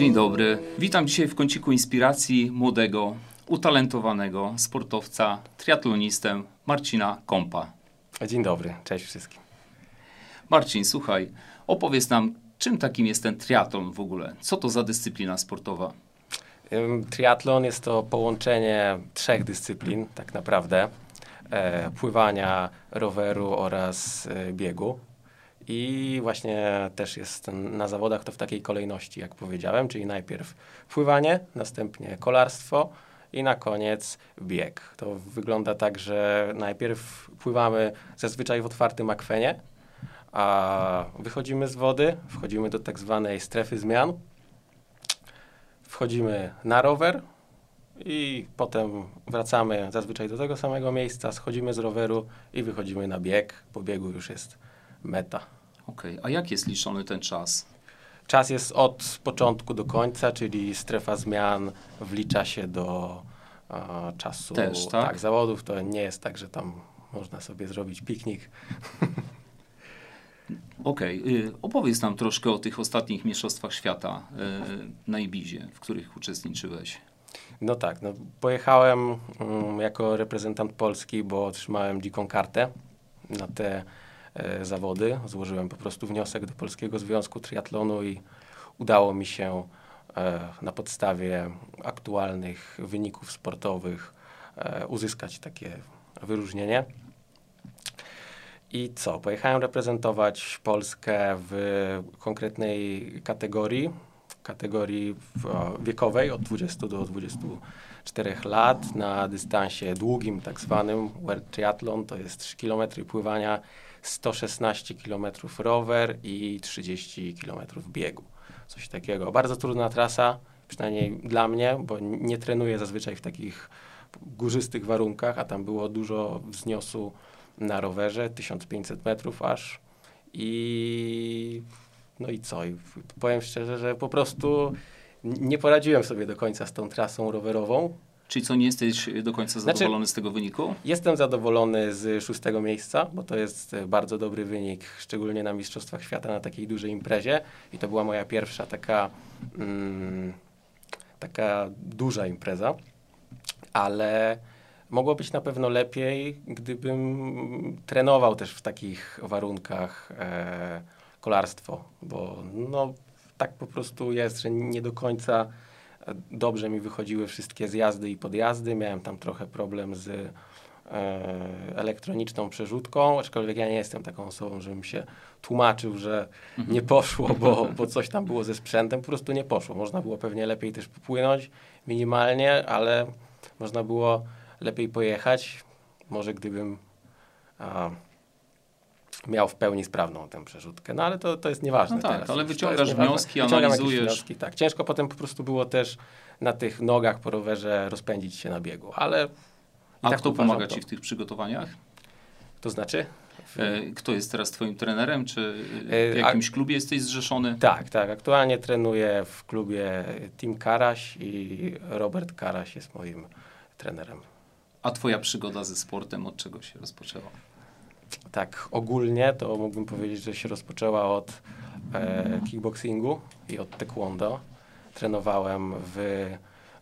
Dzień dobry. Witam dzisiaj w kąciku inspiracji młodego, utalentowanego sportowca, triatlonistę Marcina Kompa. Dzień dobry, cześć wszystkim. Marcin, słuchaj, opowiedz nam, czym takim jest ten triatlon w ogóle? Co to za dyscyplina sportowa? Triatlon jest to połączenie trzech dyscyplin, tak naprawdę: e, pływania, roweru oraz e, biegu. I właśnie też jest na zawodach to w takiej kolejności, jak powiedziałem, czyli najpierw pływanie, następnie kolarstwo i na koniec bieg. To wygląda tak, że najpierw pływamy zazwyczaj w otwartym akwenie, a wychodzimy z wody, wchodzimy do tak zwanej strefy zmian, wchodzimy na rower i potem wracamy zazwyczaj do tego samego miejsca, schodzimy z roweru i wychodzimy na bieg. Po biegu już jest meta. Okej, okay. a jak jest liczony ten czas? Czas jest od początku do końca, czyli strefa zmian wlicza się do a, czasu Też, tak? tak? zawodów. To nie jest tak, że tam można sobie zrobić piknik. Okej, okay. opowiedz nam troszkę o tych ostatnich mistrzostwach świata y, na Ibizie, w których uczestniczyłeś. No tak, no, pojechałem um, jako reprezentant Polski, bo otrzymałem dziką kartę na te e, zawody. Złożyłem po prostu wniosek do Polskiego Związku Triatlonu i udało mi się e, na podstawie aktualnych wyników sportowych e, uzyskać takie wyróżnienie. I co? Pojechałem reprezentować Polskę w konkretnej kategorii, kategorii wiekowej od 20 do 24 lat na dystansie długim, tak zwanym World Triathlon, to jest 3 km pływania, 116 km rower i 30 km biegu. Coś takiego. Bardzo trudna trasa, przynajmniej dla mnie, bo nie trenuję zazwyczaj w takich górzystych warunkach, a tam było dużo wzniosu na rowerze, 1500 metrów aż. I no i co? I powiem szczerze, że po prostu nie poradziłem sobie do końca z tą trasą rowerową. Czyli co, nie jesteś do końca znaczy, zadowolony znaczy, z tego wyniku? Jestem zadowolony z szóstego miejsca, bo to jest bardzo dobry wynik, szczególnie na Mistrzostwach Świata, na takiej dużej imprezie. I to była moja pierwsza taka, mm, taka duża impreza. Ale mogło być na pewno lepiej, gdybym trenował też w takich warunkach e, kolarstwo, bo no, tak po prostu jest, że nie do końca dobrze mi wychodziły wszystkie zjazdy i podjazdy. Miałem tam trochę problem z e, elektroniczną przerzutką, aczkolwiek ja nie jestem taką osobą, żebym się tłumaczył, że mhm. nie poszło, bo, bo coś tam było ze sprzętem, po prostu nie poszło. Można było pewnie lepiej też popłynąć minimalnie, ale można było lepiej pojechać. Może gdybym a, miał w pełni sprawną tę przerzutkę. No ale to, to jest nieważne no tak, teraz. ale wyciągasz wnioski, analizujesz. Wnioski, tak, ciężko potem po prostu było też na tych nogach po rowerze rozpędzić się na biegu, ale... A tak kto pomaga Ci w tych przygotowaniach? To znaczy? E, kto jest teraz twoim trenerem? Czy w e, jakimś klubie jesteś zrzeszony? Tak, tak. Aktualnie trenuję w klubie Tim Karaś i Robert Karaś jest moim trenerem. A twoja przygoda ze sportem od czego się rozpoczęła? Tak, ogólnie to mógłbym powiedzieć, że się rozpoczęła od e, kickboxingu i od taekwondo. Trenowałem w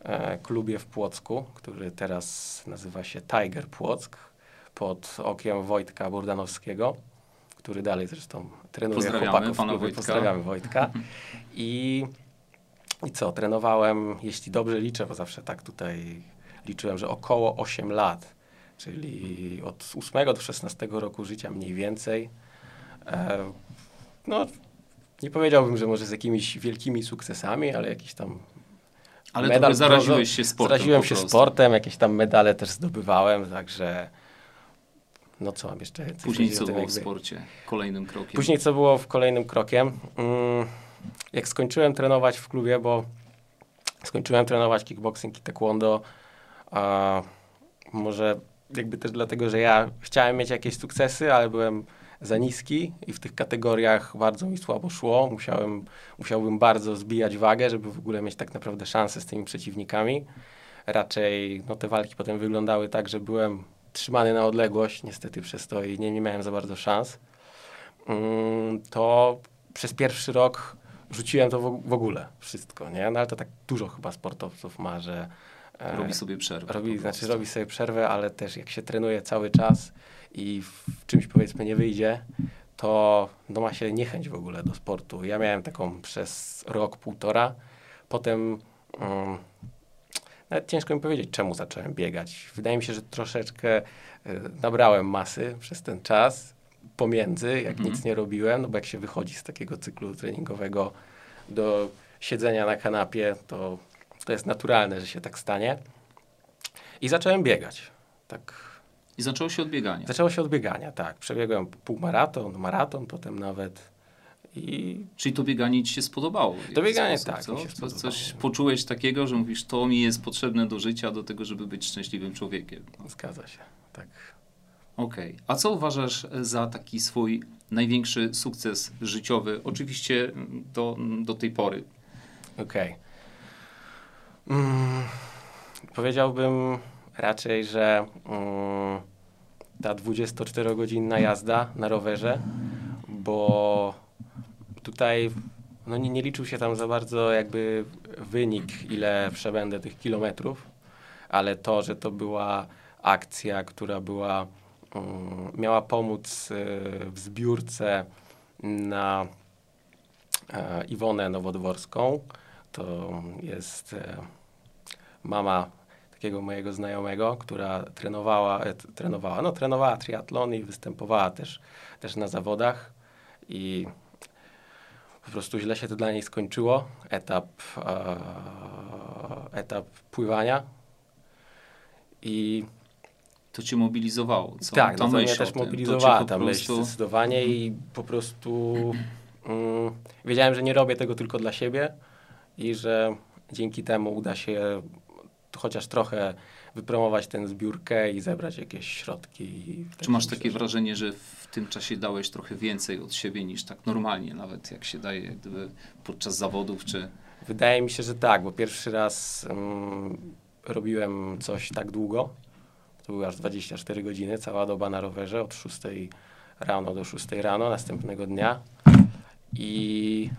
e, klubie w Płocku, który teraz nazywa się Tiger Płock, pod okiem Wojtka Burdanowskiego, który dalej zresztą trenuje chłopaków pana. Wojtka. Pozdrawiamy Wojtka. I, I co, trenowałem, jeśli dobrze liczę, bo zawsze tak tutaj liczyłem, że około 8 lat, czyli od 8 do 16 roku życia mniej więcej. E, no, nie powiedziałbym, że może z jakimiś wielkimi sukcesami, ale jakiś tam ale medal zaraziłeś się sportem. Zaraziłem się sportem, jakieś tam medale też zdobywałem, także no co mam jeszcze? Później co było w sporcie? Kolejnym krokiem? Później co było w kolejnym krokiem? Mm, jak skończyłem trenować w klubie, bo skończyłem trenować kickboxing i taekwondo, a może jakby też dlatego, że ja chciałem mieć jakieś sukcesy, ale byłem za niski i w tych kategoriach bardzo mi słabo szło. Musiałem, musiałbym bardzo zbijać wagę, żeby w ogóle mieć tak naprawdę szansę z tymi przeciwnikami. Raczej no, te walki potem wyglądały tak, że byłem trzymany na odległość, niestety przez to i nie, nie miałem za bardzo szans. Mm, to przez pierwszy rok rzuciłem to w, ogóle, wszystko, nie? No ale to tak dużo chyba sportowców ma, że Robi sobie przerwę. robi, znaczy robi sobie przerwę, ale też jak się trenuje cały czas i w czymś powiedzmy nie wyjdzie, to no ma się niechęć w ogóle do sportu. Ja miałem taką przez rok, półtora, potem mm, nawet ciężko mi powiedzieć, czemu zacząłem biegać. Wydaje mi się, że troszeczkę e, nabrałem masy przez ten czas pomiędzy, jak Mhm. nic nie robiłem, no bo jak się wychodzi z takiego cyklu treningowego do siedzenia na kanapie, to, to jest naturalne, że się tak stanie. I zacząłem biegać. Tak. I zaczęło się od biegania. Zaczęło się od biegania, tak. Przebiegłem półmaraton, maraton, potem nawet. I Czyli to bieganie ci się spodobało. To bieganie, sposób, tak, co? mi się. Coś poczułeś takiego, że mówisz, to mi jest potrzebne do życia, do tego, żeby być szczęśliwym człowiekiem. zgadza się, tak. Okej. A co uważasz za taki swój największy sukces życiowy? Oczywiście mm, do, do tej pory. Okej. Mm, powiedziałbym raczej, że mm, ta 24-godzinna jazda na rowerze, bo tutaj no nie, nie liczył się tam za bardzo jakby wynik, ile przebędę tych kilometrów, ale to, że to była akcja, która była, mm, miała pomóc y, w zbiórce na e, Iwonę Nowodworską. To jest e, mama takiego mojego znajomego, która trenowała, e, trenowała, no trenowała triatlon i występowała też, też na zawodach i po prostu źle się to dla niej skończyło. Etap, e, etap pływania i To cię mobilizowało. Co? tak, Ta no to mnie myśl też mobilizowała ta myśl prostu- zdecydowanie i po prostu mm, wiedziałem, że nie robię tego tylko dla siebie i że dzięki temu uda się chociaż trochę wypromować tę zbiórkę i zebrać jakieś środki. Czy masz takie że- wrażenie, że w tym czasie dałeś trochę więcej od siebie niż tak normalnie, nawet jak się daje jak gdyby podczas zawodów, czy Wydaje mi się, że tak, bo pierwszy raz mm, robiłem coś tak długo. To były aż 24 godziny, cała doba na rowerze od 6 rano do 6 rano następnego dnia. I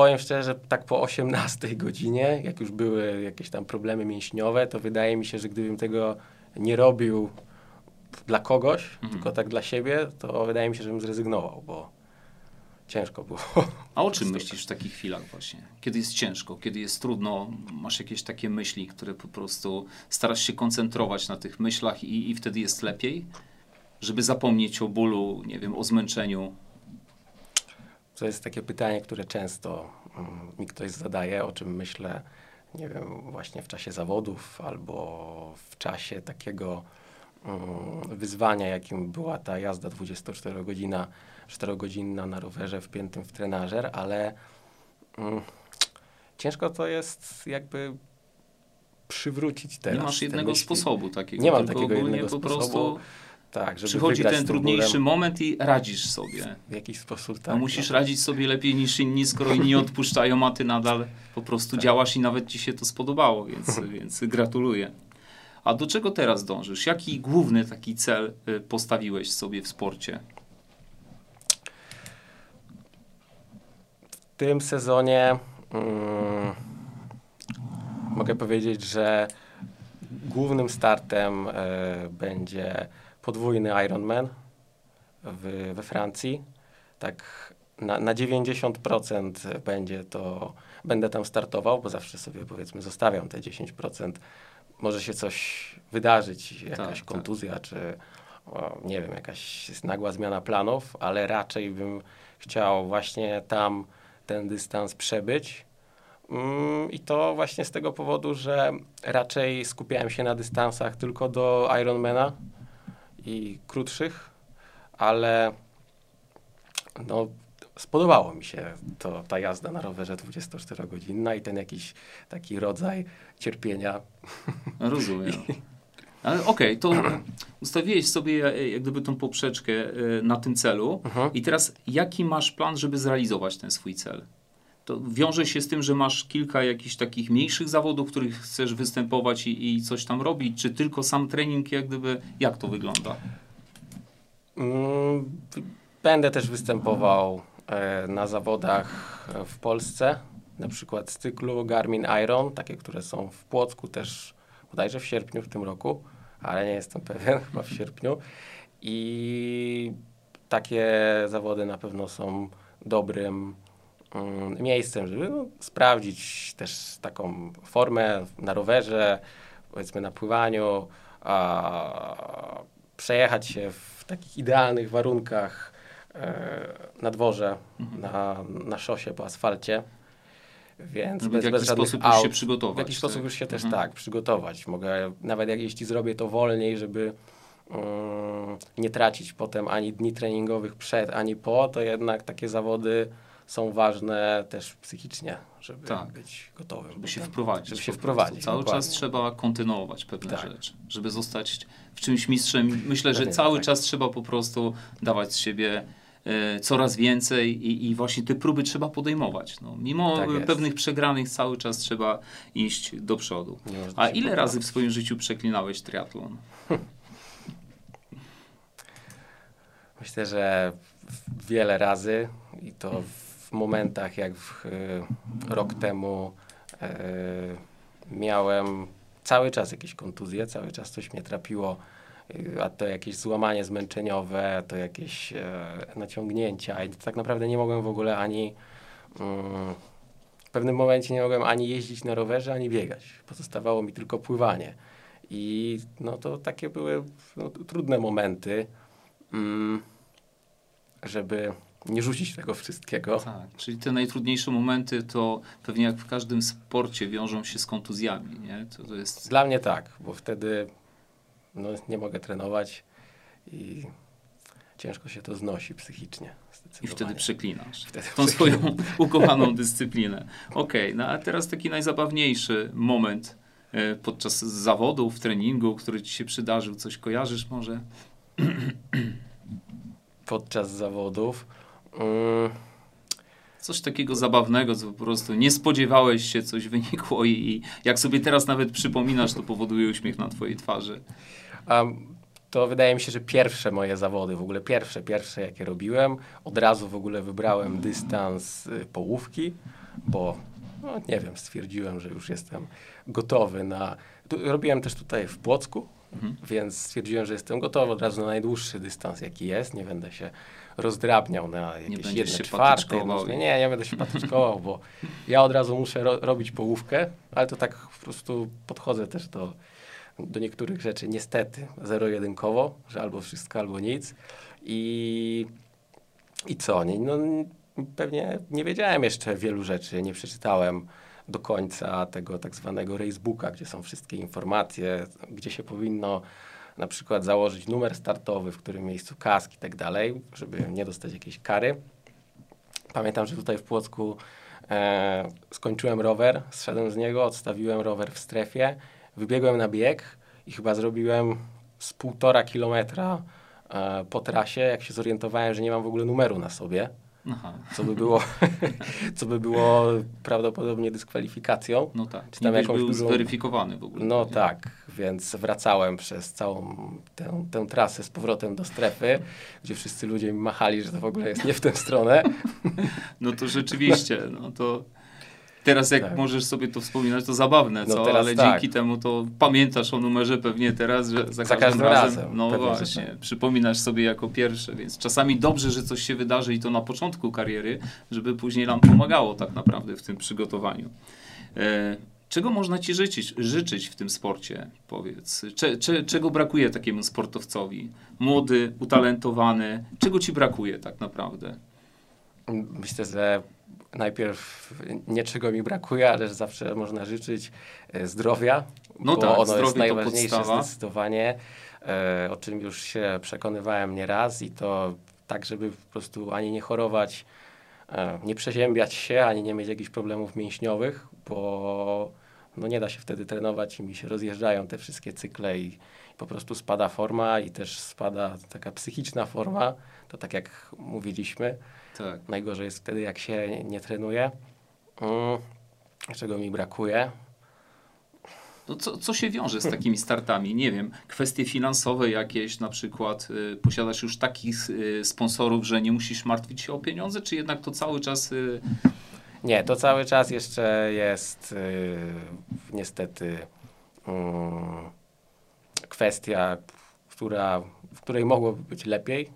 powiem szczerze, że tak po 18 godzinie, jak już były jakieś tam problemy mięśniowe, to wydaje mi się, że gdybym tego nie robił dla kogoś, Mhm. tylko tak dla siebie, to wydaje mi się, że bym zrezygnował, bo ciężko było. A o czym myślisz w takich chwilach właśnie? Kiedy jest ciężko, kiedy jest trudno, masz jakieś takie myśli, które po prostu starasz się koncentrować na tych myślach i, i wtedy jest lepiej? Żeby zapomnieć o bólu, nie wiem, o zmęczeniu. To jest takie pytanie, które często mm, mi ktoś zadaje, o czym myślę, nie wiem, właśnie w czasie zawodów albo w czasie takiego mm, wyzwania, jakim była ta jazda 24-godzina, 4-godzinna na rowerze wpiętym w trenażer, ale mm, ciężko to jest jakby przywrócić teraz. nie masz jednego myśli. sposobu takiego. Nie mam takiego jednego po sposobu, prostu Tak, żeby przychodzi ten trudniejszy moment i radzisz sobie. w jakiś sposób. Tak, No musisz no. radzić sobie lepiej niż inni, skoro inni odpuszczają, a ty nadal po prostu Tak. działasz i nawet ci się to spodobało, więc, więc gratuluję. A do czego teraz dążysz? Jaki główny taki cel y, postawiłeś sobie w sporcie? W tym sezonie mm, mogę powiedzieć, że głównym startem e, będzie podwójny Ironman w, we Francji. Tak na, na 90% będzie to, będę tam startował, bo zawsze sobie powiedzmy zostawiam te 10%. Może się coś wydarzyć, jakaś tak. kontuzja, czy o, nie wiem, jakaś nagła zmiana planów, ale raczej bym chciał właśnie tam ten dystans przebyć. Mm, I to właśnie z tego powodu, że raczej skupiałem się na dystansach tylko do Ironmana i krótszych, ale no, spodobało mi się to, ta jazda na rowerze 24-godzinna i ten jakiś taki rodzaj cierpienia. Rozumiem. Ale okej, to ustawiłeś sobie e, jak gdyby tą poprzeczkę e, na tym celu Mhm. i teraz jaki masz plan, żeby zrealizować ten swój cel? To wiąże się z tym, że masz kilka jakichś takich mniejszych zawodów, w których chcesz występować i, i coś tam robić, czy tylko sam trening, jak gdyby, jak to wygląda? Mm, Będę też występował e, na zawodach w Polsce, na przykład z cyklu Garmin Iron, takie, które są w Płocku też bodajże w sierpniu w tym roku, ale nie jestem pewien, chyba w sierpniu. I takie zawody na pewno są dobrym miejscem, żeby no, sprawdzić też taką formę na rowerze, powiedzmy na pływaniu, a przejechać się w takich idealnych warunkach e, na dworze, Mhm. na, na szosie, po asfalcie. Więc Żeby w jakiś żadnych sposób już się przygotować, W jakiś tak? sposób już się też Mhm. tak przygotować. Mogę, nawet jak jeśli zrobię to wolniej, żeby mm, nie tracić potem ani dni treningowych przed, ani po, to jednak takie zawody są ważne też psychicznie, żeby Tak. być gotowym. Żeby się wprowadzić. Żeby się wprowadzić, Cały dokładnie. czas trzeba kontynuować pewne Tak. rzeczy, żeby zostać w czymś mistrzem. Myślę, że cały tak. czas trzeba po prostu dawać z siebie e, coraz więcej i, i właśnie te próby trzeba podejmować. No, mimo Tak pewnych przegranych cały czas trzeba iść do przodu. A ile poddać. razy w swoim życiu przeklinałeś triatlon? Myślę, że wiele razy i to w momentach jak w, y, rok temu y, miałem cały czas jakieś kontuzje, cały czas coś mnie trapiło, y, a to jakieś złamanie zmęczeniowe, to jakieś e, naciągnięcia i tak naprawdę nie mogłem w ogóle ani mm, w pewnym momencie nie mogłem ani jeździć na rowerze, ani biegać. Pozostawało mi tylko pływanie. I no to takie były no, trudne momenty mm, żeby nie rzucić tego wszystkiego. Tak, czyli te najtrudniejsze momenty to pewnie jak w każdym sporcie wiążą się z kontuzjami, nie? To, to jest... Dla mnie tak, bo wtedy no, nie mogę trenować i ciężko się to znosi psychicznie. I wtedy przeklinasz Wtedy tą swoją ukochaną dyscyplinę. Okej, no a teraz taki najzabawniejszy moment e, podczas zawodów, treningu, który ci się przydarzył. Coś kojarzysz może? Podczas zawodów mm, Coś takiego zabawnego, co po prostu nie spodziewałeś się, coś wynikło i, i jak sobie teraz nawet przypominasz, to powoduje uśmiech na twojej twarzy. a to wydaje mi się, że pierwsze moje zawody, w ogóle pierwsze, pierwsze jakie robiłem, od razu w ogóle wybrałem dystans y, połówki, bo no, nie wiem, stwierdziłem, że już jestem gotowy na... Tu, robiłem też tutaj w Płocku, Mhm. więc stwierdziłem, że jestem gotowy od razu na najdłuższy dystans, jaki jest. Nie będę się rozdrabniał na jakieś jedne jednostne. i- Nie, nie będę się patyczkował, bo ja od razu muszę ro robić połówkę, ale to tak po prostu podchodzę też do, do niektórych rzeczy niestety zero-jedynkowo, że albo wszystko, albo nic. I, i co? Nie, no, pewnie nie wiedziałem jeszcze wielu rzeczy, nie przeczytałem do końca tego tak zwanego racebooka, gdzie są wszystkie informacje, gdzie się powinno na przykład założyć numer startowy, w którym miejscu kask i tak dalej, żeby nie dostać jakiejś kary. Pamiętam, że tutaj w Płocku e, skończyłem rower, zszedłem z niego, odstawiłem rower w strefie, wybiegłem na bieg i chyba zrobiłem z półtora kilometra e, po trasie, jak się zorientowałem, że nie mam w ogóle numeru na sobie, Aha, co by było, co by było prawdopodobnie dyskwalifikacją. no tak. Czy tam jakąś był dużą- zweryfikowany w ogóle. No nie? tak, więc wracałem przez całą tę, tę trasę z powrotem do strefy, gdzie wszyscy ludzie mi machali, że to w ogóle jest nie w tę stronę. No to rzeczywiście, no to teraz jak Tak. możesz sobie to wspominać, to zabawne, No co? Ale tak. dzięki temu to pamiętasz o numerze pewnie teraz, że za, Za każdym, razem, razem, no właśnie, tak. przypominasz sobie jako pierwsze, więc czasami dobrze, że coś się wydarzy i to na początku kariery, żeby później nam pomagało tak naprawdę w tym przygotowaniu. E, Czego można ci życzyć, życzyć w tym sporcie, powiedz? Cze, cze, czego brakuje takiemu sportowcowi? Młody, utalentowany. Czego ci brakuje tak naprawdę? Myślę, że najpierw nie czego mi brakuje, ale zawsze można życzyć e, zdrowia, No bo tak, ono jest najważniejsze podstawa. zdecydowanie, e, o czym już się przekonywałem nieraz i to tak, żeby po prostu ani nie chorować, e, nie przeziębiać się, ani nie mieć jakichś problemów mięśniowych, bo no nie da się wtedy trenować i mi się rozjeżdżają te wszystkie cykle i po prostu spada forma i też spada taka psychiczna forma, to tak jak mówiliśmy, Tak. Najgorzej jest wtedy, jak się nie, nie trenuje. Mm, czego mi brakuje? No co, co się wiąże z takimi startami? Nie wiem, kwestie finansowe jakieś, na przykład y, posiadasz już takich y, sponsorów, że nie musisz martwić się o pieniądze, czy jednak to cały czas y, Nie, to cały czas jeszcze jest y, niestety mm, kwestia, która, w której mogłoby być lepiej. I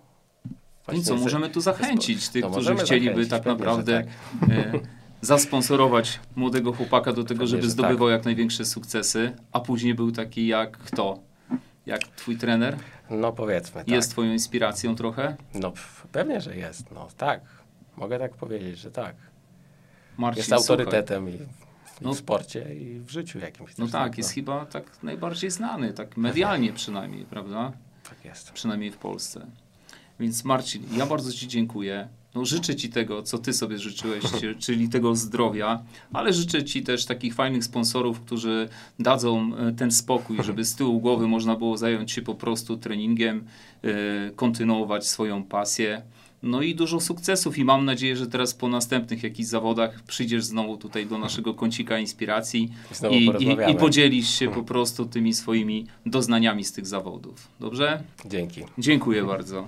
Właśnie co, ze- możemy tu zachęcić tych, No, którzy chcieliby tak naprawdę e, zasponsorować młodego chłopaka do tego, Pewnie, żeby że zdobywał jak największe sukcesy, a później był taki jak kto? Jak twój trener? No powiedzmy, tak. Jest twoją inspiracją trochę? No pewnie, że jest. No tak. Mogę tak powiedzieć, że tak. Marcin, Jest autorytetem i, i No- w sporcie i w życiu jakimś. No tak, jest chyba tak najbardziej znany, tak medialnie przynajmniej, prawda? Tak jest. Przynajmniej w Polsce. Więc Marcin, ja bardzo Ci dziękuję. No, życzę Ci tego, co Ty sobie życzyłeś, czy- czyli tego zdrowia, ale życzę Ci też takich fajnych sponsorów, którzy dadzą e, ten spokój, żeby z tyłu głowy można było zająć się po prostu treningiem, e, kontynuować swoją pasję. No i dużo sukcesów i mam nadzieję, że teraz po następnych jakichś zawodach przyjdziesz znowu tutaj do naszego kącika inspiracji i, i, i podzielisz się po prostu tymi swoimi doznaniami z tych zawodów. Dobrze? Dzięki. Dziękuję bardzo.